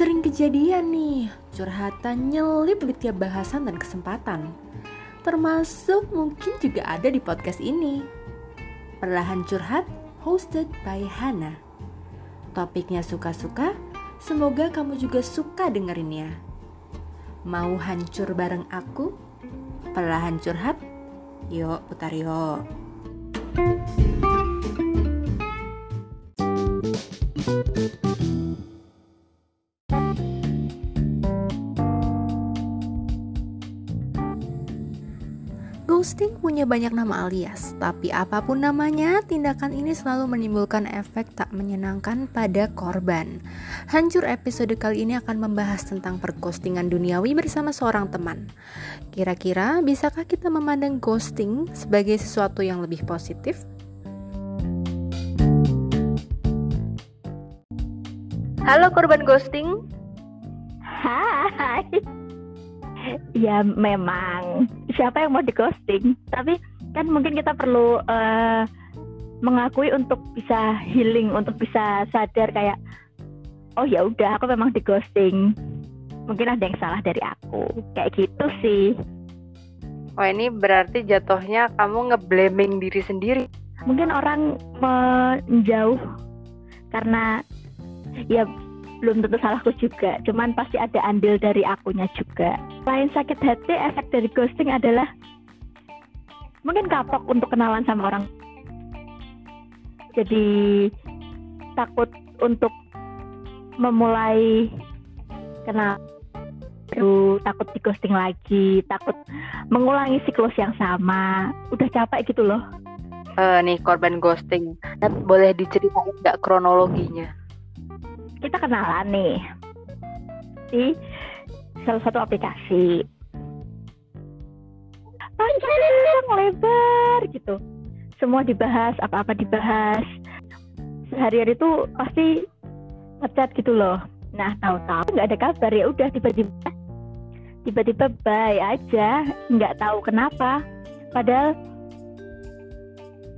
Sering kejadian nih, curhatan nyelip di tiap bahasan dan kesempatan. Termasuk mungkin juga ada di podcast ini. Perlahan Curhat, hosted by Hana. Topiknya suka-suka, semoga kamu juga suka dengerinnya. Mau hancur bareng aku? Perlahan Curhat? Yuk, putar yuk. Ghosting punya banyak nama alias, tapi apa pun namanya, tindakan ini selalu menimbulkan efek tak menyenangkan pada korban. Hancur episode kali ini akan membahas tentang perghostingan duniawi bersama seorang teman. Kira-kira bisakah kita memandang ghosting sebagai sesuatu yang lebih positif? Halo korban ghosting. Hai. Ya memang siapa yang mau di ghosting tapi kan mungkin kita perlu uh, mengakui untuk bisa healing untuk bisa sadar kayak oh ya udah aku memang di ghosting mungkin ada yang salah dari aku. Kayak gitu sih. Oh ini berarti jatuhnya kamu ngeblaming diri sendiri. Mungkin orang menjauh karena ya belum tentu salahku juga. Cuman pasti ada andil dari akunya juga. Lain sakit hati efek dari ghosting adalah mungkin kapok untuk kenalan sama orang. Jadi takut untuk memulai kenal. Takut di ghosting lagi takut mengulangi siklus yang sama. Udah capek gitu loh. Uh, nih korban ghosting. Boleh diceritain nggak kronologinya kita kenalan nih. Di salah satu aplikasi. Panjang lebar gitu. Semua dibahas apa-apa dibahas. Sehari-hari itu pasti ngechat gitu loh. Nah tahu-tahu nggak ada kabar ya udah tiba-tiba tiba-tiba bye aja nggak tahu kenapa. Padahal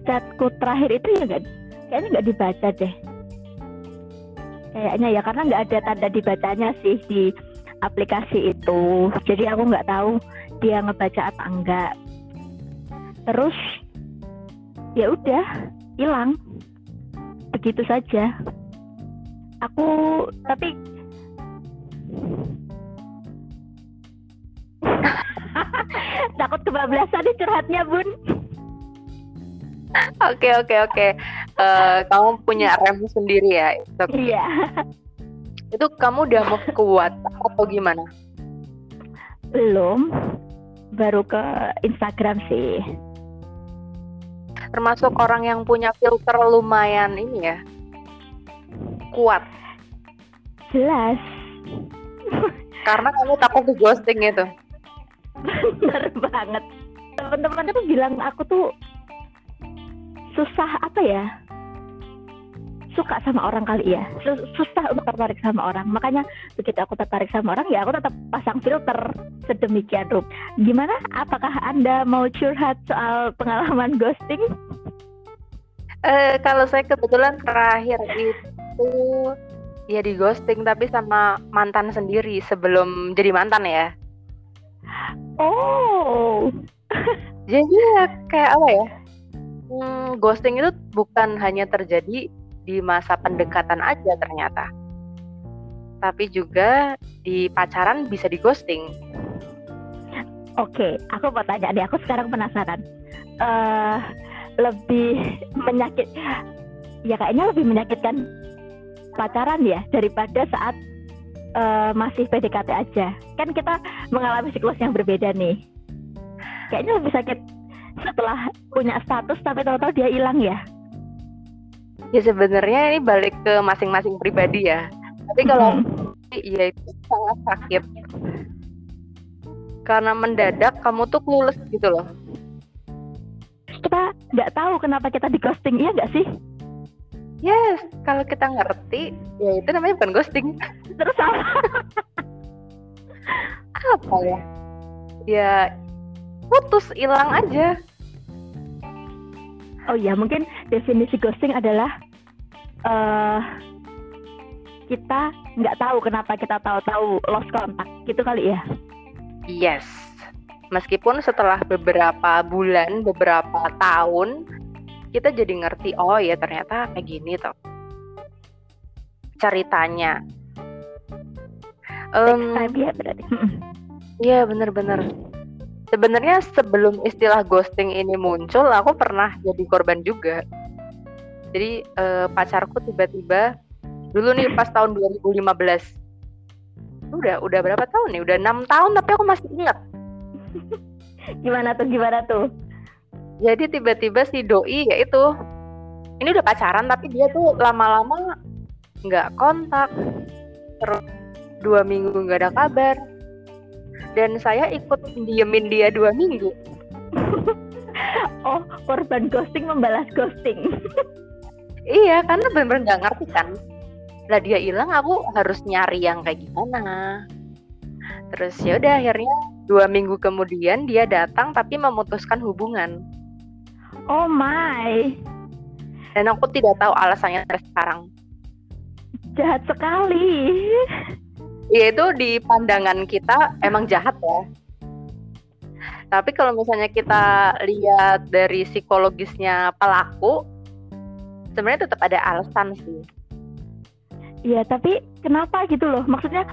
chatku terakhir itu ya nggak kayaknya nggak dibaca deh kayaknya ya karena nggak ada tanda dibacanya sih di aplikasi itu. Jadi aku nggak tahu dia ngebaca apa enggak. Terus ya udah hilang. Begitu saja. Aku tapi takut kebablasan nih curhatnya bun. Oke oke oke. Eh, kamu punya rem sendiri ya? Okay. Iya. Itu kamu udah mau kuat atau gimana? Belum. Baru ke Instagram sih. Termasuk orang yang punya filter lumayan ini ya. Kuat. Jelas. Karena kamu takut di ghosting itu. Bener banget. Teman-teman tuh bilang aku tuh susah apa ya suka sama orang kali ya. Susah untuk tertarik sama orang. Makanya begitu aku tertarik sama orang ya aku tetap pasang filter sedemikian rup. Gimana? Apakah anda mau curhat soal pengalaman ghosting? Uh, kalau saya kebetulan terakhir itu ya di ghosting tapi sama mantan sendiri sebelum jadi mantan ya. Oh. Jadi ya kayak apa ya? Hmm, ghosting itu bukan hanya terjadi di masa pendekatan aja ternyata. Tapi juga di pacaran bisa di ghosting. Oke, aku mau tanya nih, aku sekarang penasaran. Uh, lebih menyakit, ya kayaknya lebih menyakitkan pacaran ya daripada saat uh, masih PDKT aja. Kan kita mengalami siklus yang berbeda nih. Kayaknya lebih sakit setelah punya status tapi tahu-tahu dia hilang ya ya sebenarnya ini balik ke masing-masing pribadi ya. Tapi kalau hmm. ya itu sangat sakit. Karena mendadak kamu tuh clueless gitu loh. Kita nggak tahu kenapa kita di ghosting iya nggak sih? Yes kalau kita ngerti ya itu namanya bukan ghosting. Terus apa? Apa ya? Ya putus hilang aja oh ya mungkin definisi ghosting adalah uh, kita nggak tahu kenapa kita tahu-tahu lost kontak gitu kali ya? Yes. Meskipun setelah beberapa bulan beberapa tahun kita jadi ngerti oh ya ternyata kayak gini toh. Ceritanya. Um, ya berarti. Iya bener-bener sebenarnya sebelum istilah ghosting ini muncul aku pernah jadi korban juga. Jadi uh, pacarku tiba-tiba dulu nih pas tahun 2015 udah udah berapa tahun nih? Udah enam tahun tapi aku masih ingat. Gimana tuh gimana tuh? Jadi tiba-tiba si doi ya itu ini udah pacaran tapi dia tuh lama-lama nggak kontak. Terus dua minggu nggak ada kabar dan saya ikut diemin dia dua minggu oh korban ghosting membalas ghosting iya karena benar-benar nggak ngerti kan lah dia hilang aku harus nyari yang kayak gimana terus ya udah akhirnya dua minggu kemudian dia datang tapi memutuskan hubungan Oh my. Dan aku tidak tahu alasannya sampai sekarang. Jahat sekali. Ya itu di pandangan kita emang jahat ya. Tapi kalau misalnya kita lihat dari psikologisnya pelaku, sebenarnya tetap ada alasan sih. Iya, tapi kenapa gitu loh? Maksudnya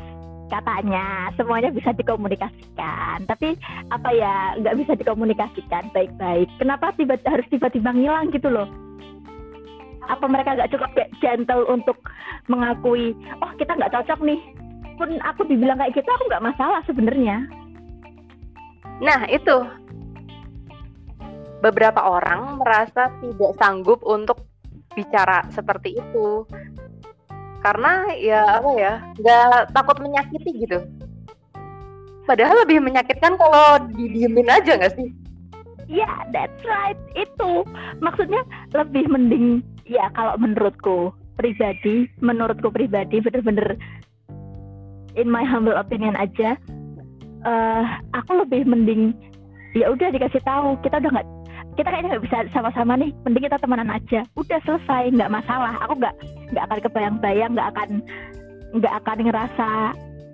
katanya semuanya bisa dikomunikasikan tapi apa ya nggak bisa dikomunikasikan baik-baik kenapa tiba harus tiba-tiba ngilang gitu loh apa mereka nggak cukup gentle untuk mengakui oh kita nggak cocok nih pun aku dibilang kayak gitu aku nggak masalah sebenarnya. Nah itu. Beberapa orang merasa tidak sanggup untuk bicara seperti itu. Karena ya apa ya nggak takut menyakiti gitu. Padahal lebih menyakitkan kalau didiemin aja nggak sih? Ya, yeah, that's right. Itu. Maksudnya lebih mending ya kalau menurutku pribadi, menurutku pribadi bener-bener in my humble opinion aja, uh, aku lebih mending ya udah dikasih tahu kita udah nggak kita kayaknya nggak bisa sama-sama nih mending kita temenan aja. Udah selesai nggak masalah. Aku nggak nggak akan kebayang-bayang nggak akan nggak akan ngerasa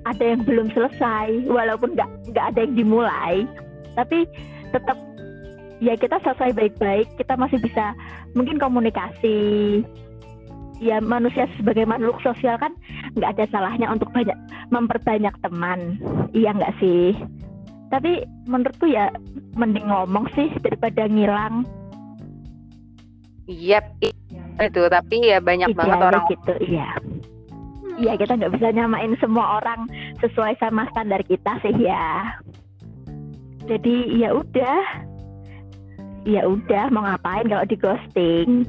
ada yang belum selesai walaupun nggak nggak ada yang dimulai. Tapi tetap ya kita selesai baik-baik kita masih bisa mungkin komunikasi ya manusia sebagai makhluk sosial kan nggak ada salahnya untuk banyak memperbanyak teman iya nggak sih tapi menurutku ya mending ngomong sih daripada ngilang Yep, itu tapi ya banyak Idealnya banget orang gitu, iya. Iya kita nggak bisa nyamain semua orang sesuai sama standar kita sih ya. Jadi ya udah, ya udah mau ngapain kalau di ghosting?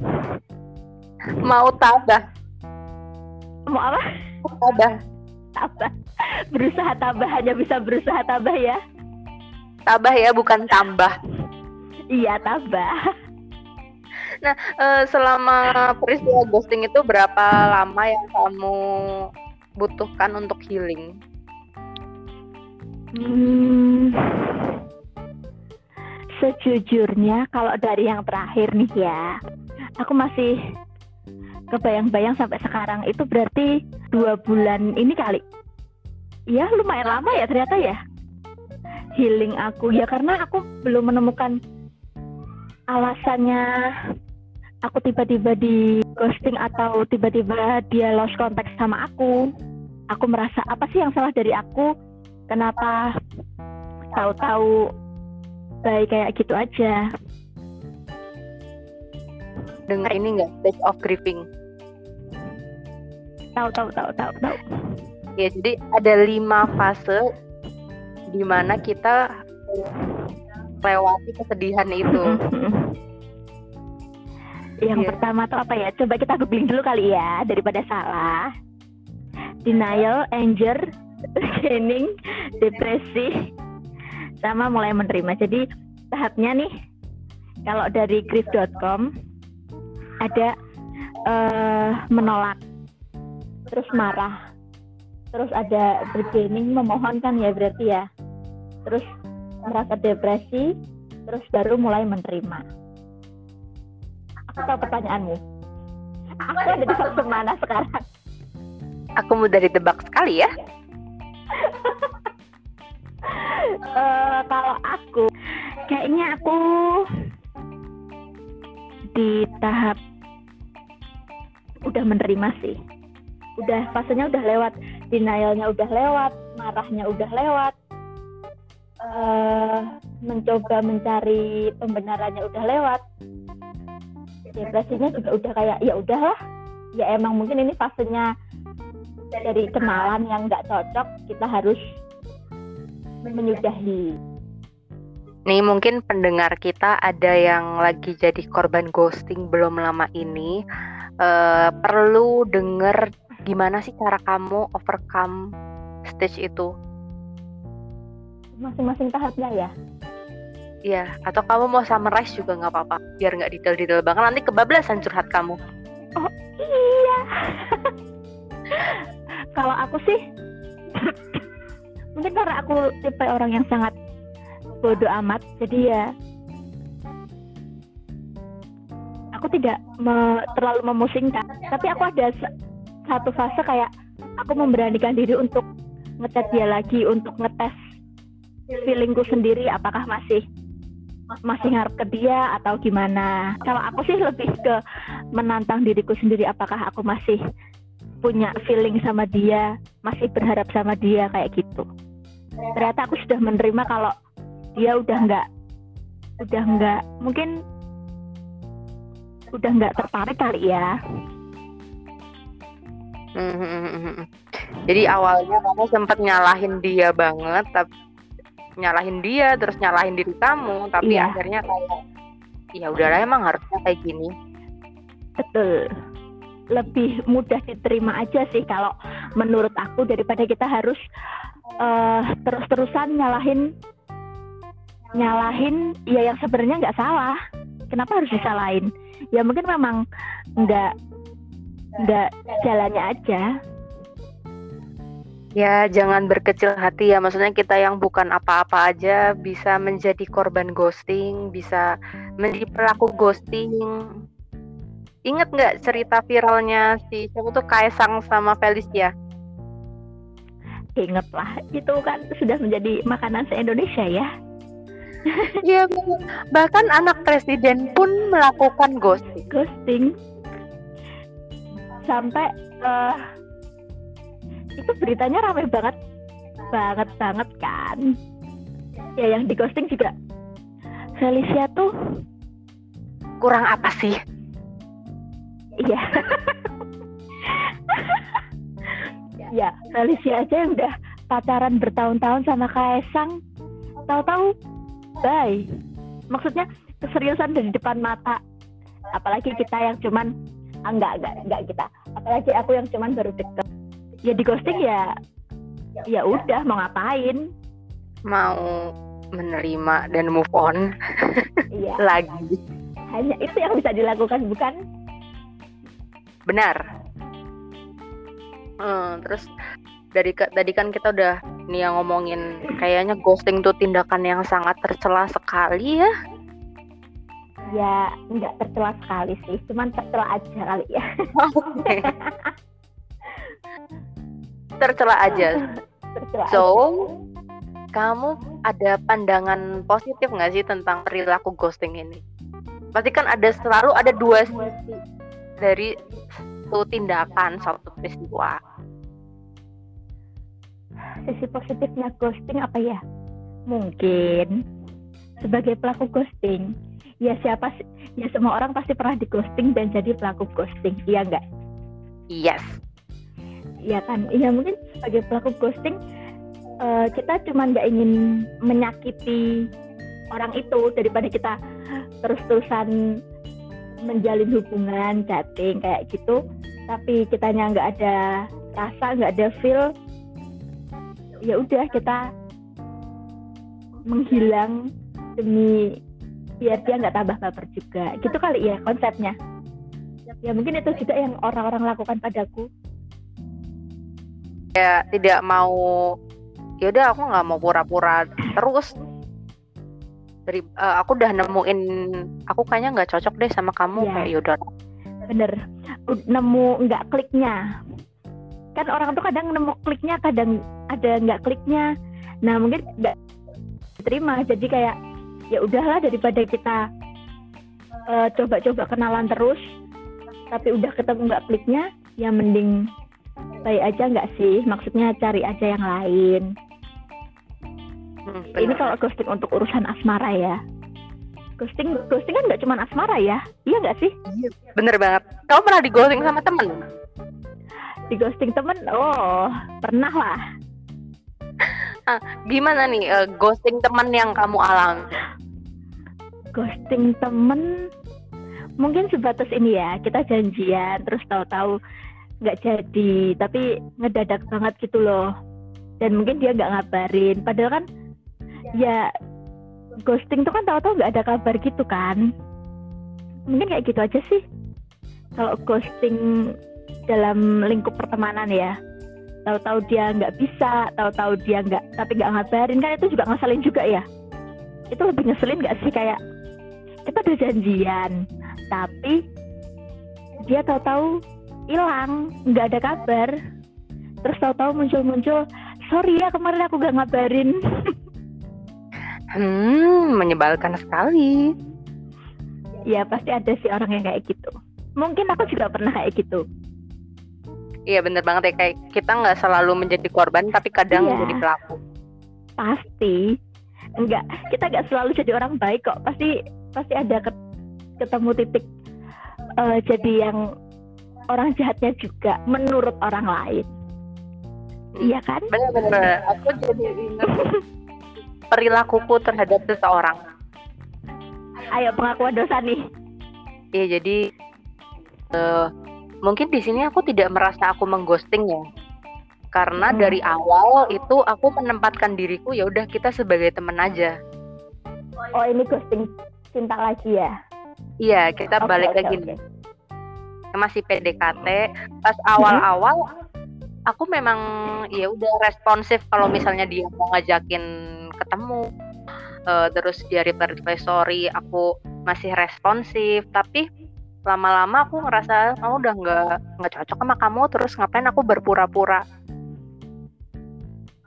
Mau tabah? Mau apa? Tabah. Tabah. Berusaha tabah hanya bisa berusaha tabah ya. Tabah ya, bukan tambah. Iya, tabah. Nah, uh, selama peristiwa ghosting itu berapa lama yang kamu butuhkan untuk healing? Hmm, sejujurnya kalau dari yang terakhir nih ya, aku masih kebayang-bayang sampai sekarang itu berarti dua bulan ini kali. Ya lumayan lama ya ternyata ya. Healing aku. Ya karena aku belum menemukan alasannya. Aku tiba-tiba di ghosting atau tiba-tiba dia lost contact sama aku. Aku merasa apa sih yang salah dari aku? Kenapa tahu-tahu baik kayak gitu aja? Dengar ini enggak stage of grieving tahu tahu tahu tahu tahu ya jadi ada lima fase di mana kita lewati kesedihan itu. Yang yeah. pertama tuh apa ya? Coba kita googling dulu kali ya daripada salah. Denial, anger, gaining, depresi, sama mulai menerima. Jadi tahapnya nih, kalau dari grief.com ada uh, menolak, terus marah, terus ada bergening memohonkan ya berarti ya. Terus merasa depresi terus baru mulai menerima. Aku tahu pertanyaanmu. Aku ada di fase mana sekarang? Aku mudah ditebak sekali ya. uh, kalau aku, kayaknya aku di tahap udah menerima sih. Udah fasenya udah lewat, denialnya udah lewat, marahnya udah lewat, uh, mencoba mencari pembenarannya udah lewat. Depresinya juga udah kayak ya udahlah ya emang mungkin ini fasenya dari kenalan yang nggak cocok kita harus menyudahi. Nih mungkin pendengar kita ada yang lagi jadi korban ghosting belum lama ini uh, perlu denger gimana sih cara kamu overcome stage itu masing-masing tahapnya ya Iya, atau kamu mau summarize juga nggak apa-apa, biar nggak detail-detail banget. Nanti kebablasan curhat kamu. Oh iya. Kalau aku sih, mungkin karena aku tipe orang yang sangat bodoh amat, jadi ya aku tidak me, terlalu memusingkan. Tapi aku ada satu fase kayak aku memberanikan diri untuk ngetes dia lagi, untuk ngetes feelingku sendiri apakah masih masih ngarep ke dia atau gimana. Kalau aku sih lebih ke menantang diriku sendiri apakah aku masih punya feeling sama dia masih berharap sama dia kayak gitu. Ternyata aku sudah menerima kalau dia udah nggak udah nggak mungkin udah nggak tertarik kali ya hmm, jadi awalnya kamu sempat nyalahin dia banget tapi nyalahin dia terus nyalahin diri kamu tapi yeah. akhirnya kayak ya udahlah emang harusnya kayak gini. Betul. Lebih mudah diterima aja sih kalau menurut aku daripada kita harus uh, terus-terusan nyalahin nyalahin ya yang sebenarnya nggak salah. Kenapa harus disalahin? Ya mungkin memang nggak nggak jalannya aja Ya, jangan berkecil hati ya. Maksudnya kita yang bukan apa-apa aja bisa menjadi korban ghosting, bisa menjadi pelaku ghosting. Ingat nggak cerita viralnya si siapa tuh Kaisang sama Felicia? Ingat lah, itu kan sudah menjadi makanan se-Indonesia ya. Iya, bahkan anak presiden pun melakukan ghosting. Ghosting. Sampai uh, itu beritanya ramai banget banget banget kan? Ya yang di ghosting juga. Felicia tuh kurang apa sih? Iya. Ya Felicia aja yang udah pacaran bertahun-tahun sama Kaisang tahu-tahu bye. Maksudnya keseriusan dari depan mata. Apalagi kita yang cuman enggak enggak enggak kita. Apalagi aku yang cuman baru deket. Ya di ghosting ya ya udah. mau ngapain? Mau menerima dan move on. Iya. lagi. Hanya itu yang bisa dilakukan bukan? Benar. Hmm, terus dari tadi kan kita udah nih yang ngomongin kayaknya ghosting tuh tindakan yang sangat tercela sekali ya ya nggak tercela sekali sih cuman tercela aja kali ya okay. tercela aja. tercela so, kamu ada pandangan positif nggak sih tentang perilaku ghosting ini? Pasti kan ada selalu ada dua sisi dari satu tindakan satu peristiwa. Sisi positifnya ghosting apa ya? Mungkin sebagai pelaku ghosting, ya siapa sih? Ya semua orang pasti pernah di ghosting dan jadi pelaku ghosting, iya nggak? Yes ya kan ya mungkin sebagai pelaku ghosting uh, kita cuma nggak ingin menyakiti orang itu daripada kita terus-terusan menjalin hubungan chatting kayak gitu tapi kitanya nggak ada rasa nggak ada feel ya udah kita menghilang demi biar dia nggak tambah baper juga. Gitu kali ya konsepnya. Ya mungkin itu juga yang orang-orang lakukan padaku. Kayak tidak mau ya udah aku nggak mau pura-pura terus. Dari uh, aku udah nemuin aku kayaknya nggak cocok deh sama kamu ya. kayak yaudah. Bener. Nemu nggak kliknya. Kan orang tuh kadang nemu kliknya kadang ada nggak kliknya. Nah mungkin nggak terima jadi kayak ya udahlah daripada kita uh, coba-coba kenalan terus tapi udah ketemu nggak kliknya ya mending baik aja nggak sih? Maksudnya cari aja yang lain. Hmm, ini kalau ghosting untuk urusan asmara ya. Ghosting ghosting kan nggak cuma asmara ya? Iya nggak sih? Iya bener banget. Kamu pernah di ghosting sama temen? Di ghosting temen? Oh pernah lah. Ah, gimana nih uh, ghosting temen yang kamu alami ghosting temen. Mungkin sebatas ini ya kita janjian terus tahu-tahu nggak jadi tapi ngedadak banget gitu loh. Dan mungkin dia nggak ngabarin. Padahal kan ya ghosting tuh kan tahu-tahu nggak ada kabar gitu kan. Mungkin kayak gitu aja sih. Kalau ghosting dalam lingkup pertemanan ya. Tahu-tahu dia nggak bisa tahu-tahu dia nggak tapi nggak ngabarin kan itu juga ngeselin juga ya. Itu lebih ngeselin nggak sih kayak kita udah janjian tapi dia tahu-tahu hilang nggak ada kabar. Terus tahu-tahu muncul-muncul sorry ya kemarin aku gak ngabarin. Hmm menyebalkan sekali. Ya pasti ada sih orang yang kayak gitu. Mungkin aku juga pernah kayak gitu. Iya bener banget ya kayak kita nggak selalu menjadi korban tapi kadang iya. menjadi pelaku. Pasti. Enggak kita nggak selalu jadi orang baik kok. Pasti pasti ada ketemu titik uh, jadi yang orang jahatnya juga menurut orang lain. Iya kan? Benar-benar aku jadi ingat perilakuku terhadap seseorang. Ayo pengakuan dosa nih. Iya jadi uh, mungkin di sini aku tidak merasa aku mengghosting ya. Karena hmm. dari awal itu aku menempatkan diriku ya udah kita sebagai teman aja. Oh ini ghosting cinta lagi ya? Iya kita okay, balik okay, lagi okay. nih masih PDKT pas awal-awal aku memang ya udah responsif kalau misalnya dia mau ngajakin ketemu. Uh, terus dia reply reply story aku masih responsif. Tapi lama-lama aku ngerasa oh, udah nggak nggak cocok sama kamu terus ngapain aku berpura-pura?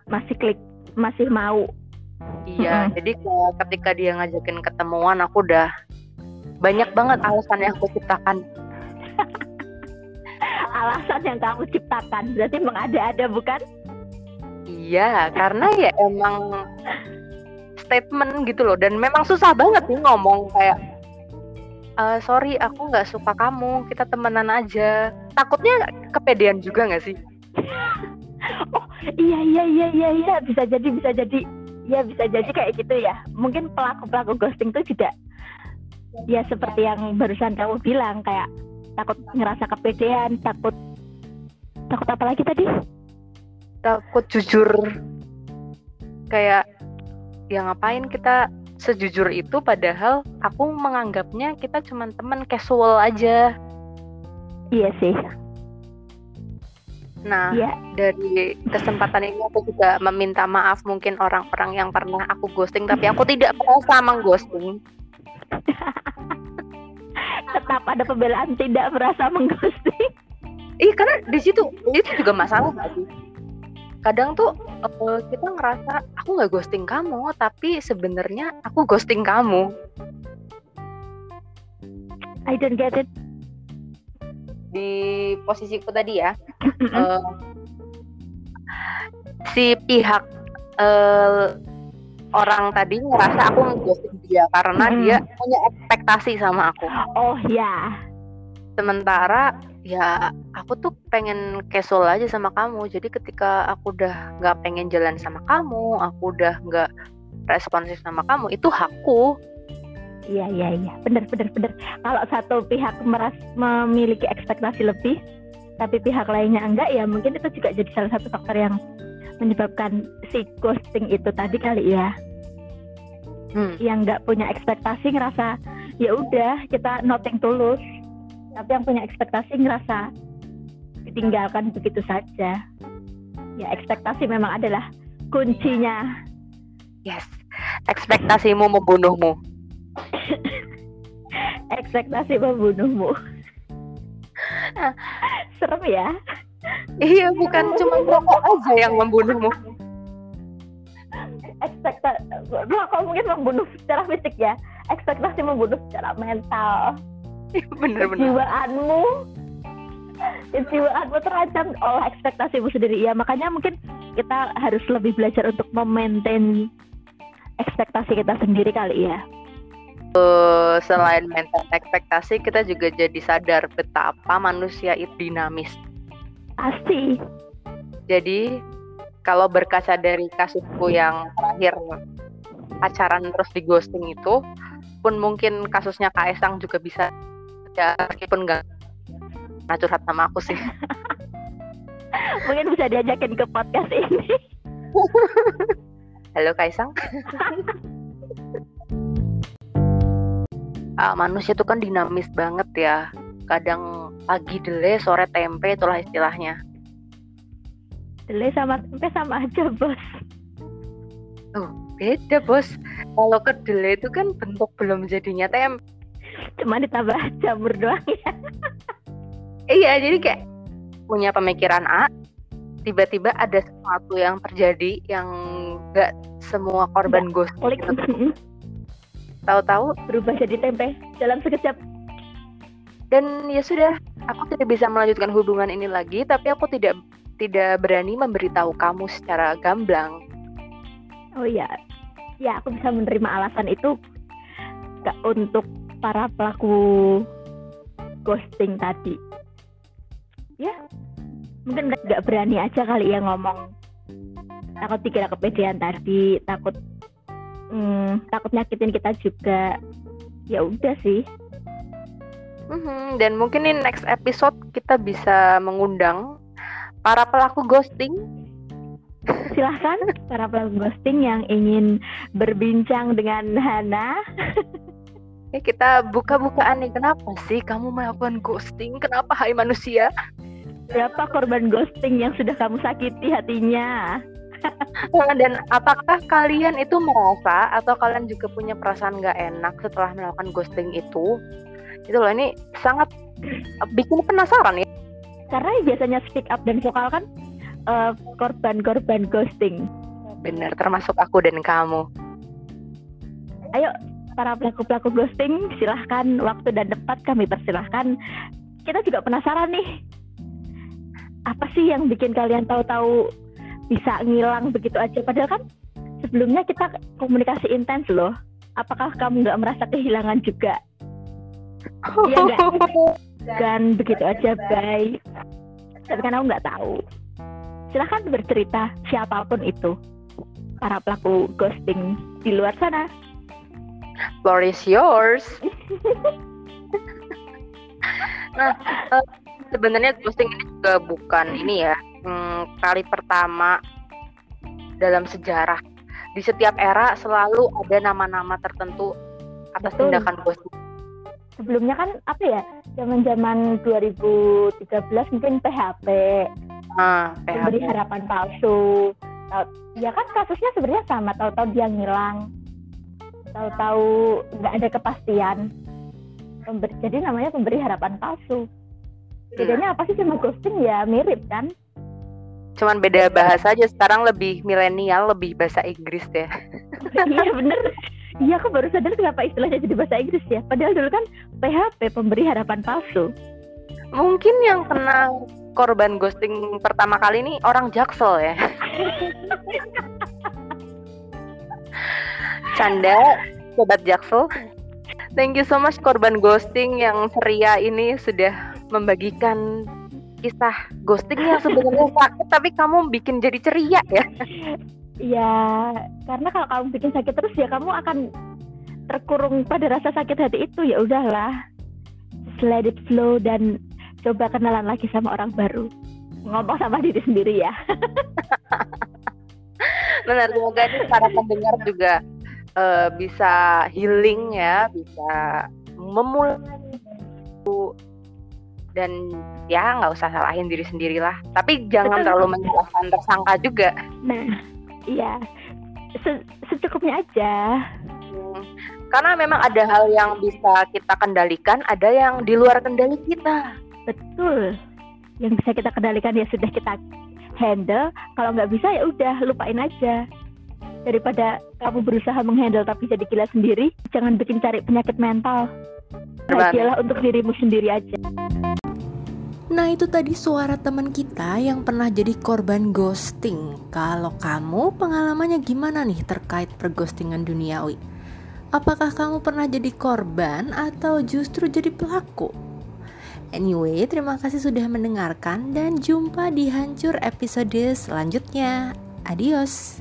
Masih klik masih mau Iya, mm-hmm. jadi ketika dia ngajakin ketemuan aku udah banyak banget alasan yang aku ciptakan. alasan yang kamu ciptakan berarti mengada-ada bukan? Iya, karena ya emang statement gitu loh dan memang susah banget nih ngomong kayak e, sorry aku nggak suka kamu kita temenan aja takutnya kepedean juga nggak sih oh iya iya iya iya iya bisa jadi bisa jadi ya bisa jadi kayak gitu ya. Mungkin pelaku pelaku ghosting itu juga ya seperti yang barusan kamu bilang kayak takut ngerasa kepedean takut takut apa lagi tadi? Takut jujur. Kayak ya ngapain kita sejujur itu padahal aku menganggapnya kita cuma teman casual aja. Iya sih Nah, yeah. dari kesempatan ini aku juga meminta maaf mungkin orang-orang yang pernah aku ghosting tapi aku tidak merasa mengghosting. Tetap ada pembelaan tidak merasa mengghosting. Iya, karena di situ itu juga masalah tadi. Kadang tuh uh, kita ngerasa aku nggak ghosting kamu, tapi sebenarnya aku ghosting kamu. I don't get it di posisiku tadi ya uh, si pihak uh, orang tadi ngerasa aku ngegosip dia karena mm. dia punya ekspektasi sama aku. Oh ya. Sementara ya aku tuh pengen casual aja sama kamu. Jadi ketika aku udah nggak pengen jalan sama kamu, aku udah nggak responsif sama kamu, itu hakku. Iya iya iya, benar benar benar. Kalau satu pihak meras memiliki ekspektasi lebih, tapi pihak lainnya enggak, ya mungkin itu juga jadi salah satu faktor yang menyebabkan si ghosting itu tadi kali ya. Hmm. Yang nggak punya ekspektasi ngerasa ya udah kita noting tulus, tapi yang punya ekspektasi ngerasa ditinggalkan begitu saja. Ya ekspektasi memang adalah kuncinya. Yes, ekspektasimu membunuhmu. ekspektasi membunuhmu serem ya. Iya bukan cuma rokok aja yang membunuhmu. Ekspektasi rokok mungkin membunuh secara fisik ya. Ekspektasi membunuh secara mental. Bener bener kejiwaanmu kejiwaanmu terancam oleh ekspektasimu sendiri. Ya makanya mungkin kita harus lebih belajar untuk memaintain ekspektasi kita sendiri kali ya Uh, selain mental ekspektasi kita juga jadi sadar betapa manusia itu dinamis. Pasti. Jadi kalau berkaca dari kasusku yang terakhir pacaran terus di ghosting itu pun mungkin kasusnya Kaisang juga bisa ya meskipun nggak nah curhat sama aku sih. Mungkin bisa diajakin ke podcast ini. Halo Kaisang uh, manusia itu kan dinamis banget ya. Kadang pagi dele sore tempe itulah istilahnya. Dele sama tempe sama aja bos. Oh beda bos. Kalau kedele itu kan bentuk belum jadinya tempe cuma ditambah jamur doang ya. Iya jadi kayak punya pemikiran A tiba-tiba ada sesuatu yang terjadi yang gak semua korban gitu tahu-tahu berubah jadi tempe dalam sekejap. Dan ya sudah aku tidak bisa melanjutkan hubungan ini lagi tapi aku tidak tidak berani memberitahu kamu secara gamblang. Oh iya ya aku bisa menerima alasan itu gak untuk para pelaku ghosting tadi. Ya mungkin nggak berani aja kali ya ngomong. Takut dikira kepedean tadi takut hmm, takut nyakitin kita juga. Ya udah sih. Mm-hmm. dan mungkin di next episode kita bisa mengundang para pelaku ghosting. Silahkan para pelaku ghosting yang ingin berbincang dengan Hana. Ya kita buka-bukaan nih. Kenapa sih kamu melakukan ghosting? Kenapa hai manusia? Berapa korban ghosting yang sudah kamu sakiti hatinya dan apakah kalian itu merasa atau kalian juga punya perasaan nggak enak setelah melakukan ghosting itu? Itu loh ini sangat bikin penasaran ya. Karena biasanya speak up dan vokal kan korban-korban uh, ghosting. Bener, termasuk aku dan kamu. Ayo para pelaku-pelaku ghosting silahkan waktu dan tempat kami persilahkan. Kita juga penasaran nih. Apa sih yang bikin kalian tahu-tahu bisa ngilang begitu aja. Padahal kan sebelumnya kita komunikasi intens loh. Apakah kamu nggak merasa kehilangan juga? Iya nggak? Kan begitu aja baik tapi kan aku nggak tahu. Silahkan bercerita siapa pun itu. Para pelaku ghosting di luar sana. Floor is yours. Nah uh, sebenarnya ghosting ini juga bukan ini ya hmm, kali pertama dalam sejarah di setiap era selalu ada nama-nama tertentu atas Betul. tindakan ghosting. Sebelumnya kan apa ya zaman-zaman 2013 mungkin PHP, ah, PHP. memberi harapan palsu. Ya kan kasusnya sebenarnya sama, tahu-tahu dia ngilang, tahu-tahu nggak ada kepastian. Jadi namanya pemberi harapan palsu. Bedanya apa sih sama ghosting? Ya mirip kan? cuman beda bahasa aja. Sekarang lebih milenial lebih bahasa Inggris ya. Iya bener. Iya aku baru sadar kenapa istilahnya jadi bahasa Inggris ya. Padahal dulu kan PHP pemberi harapan palsu. Mungkin yang kena korban ghosting pertama kali ini orang Jaksel ya. Canda sobat Jaksel. Thank you so much korban ghosting yang ceria ini sudah membagikan kisah ghosting yang sebenarnya sakit tapi kamu bikin jadi ceria ya? Ya karena kalau kamu bikin sakit terus ya kamu akan terkurung pada rasa sakit hati itu. Ya udahlah let it flow dan coba kenalan lagi sama orang baru. Ngomong sama diri sendiri ya. Benar semoga ini para pendengar juga uh, bisa healing ya. Bisa memulai dan ya nggak usah salahin diri sendirilah. Tapi jangan Betul. terlalu menyalahkan tersangka juga. Nah iya. Se secukupnya aja. Hmm. karena memang ada hal yang bisa kita kendalikan ada yang di luar kendali kita. Betul. Yang bisa kita kendalikan ya sudah kita handle. Kalau nggak bisa ya udah lupain aja. Daripada kamu berusaha menghandle tapi jadi gila sendiri jangan bikin cari penyakit mental. Bahagialah untuk dirimu sendiri aja Nah itu tadi suara teman kita yang pernah jadi korban ghosting Kalau kamu pengalamannya gimana nih terkait perghostingan duniawi? Apakah kamu pernah jadi korban atau justru jadi pelaku? Anyway, terima kasih sudah mendengarkan dan jumpa di Hancur episode selanjutnya. Adios.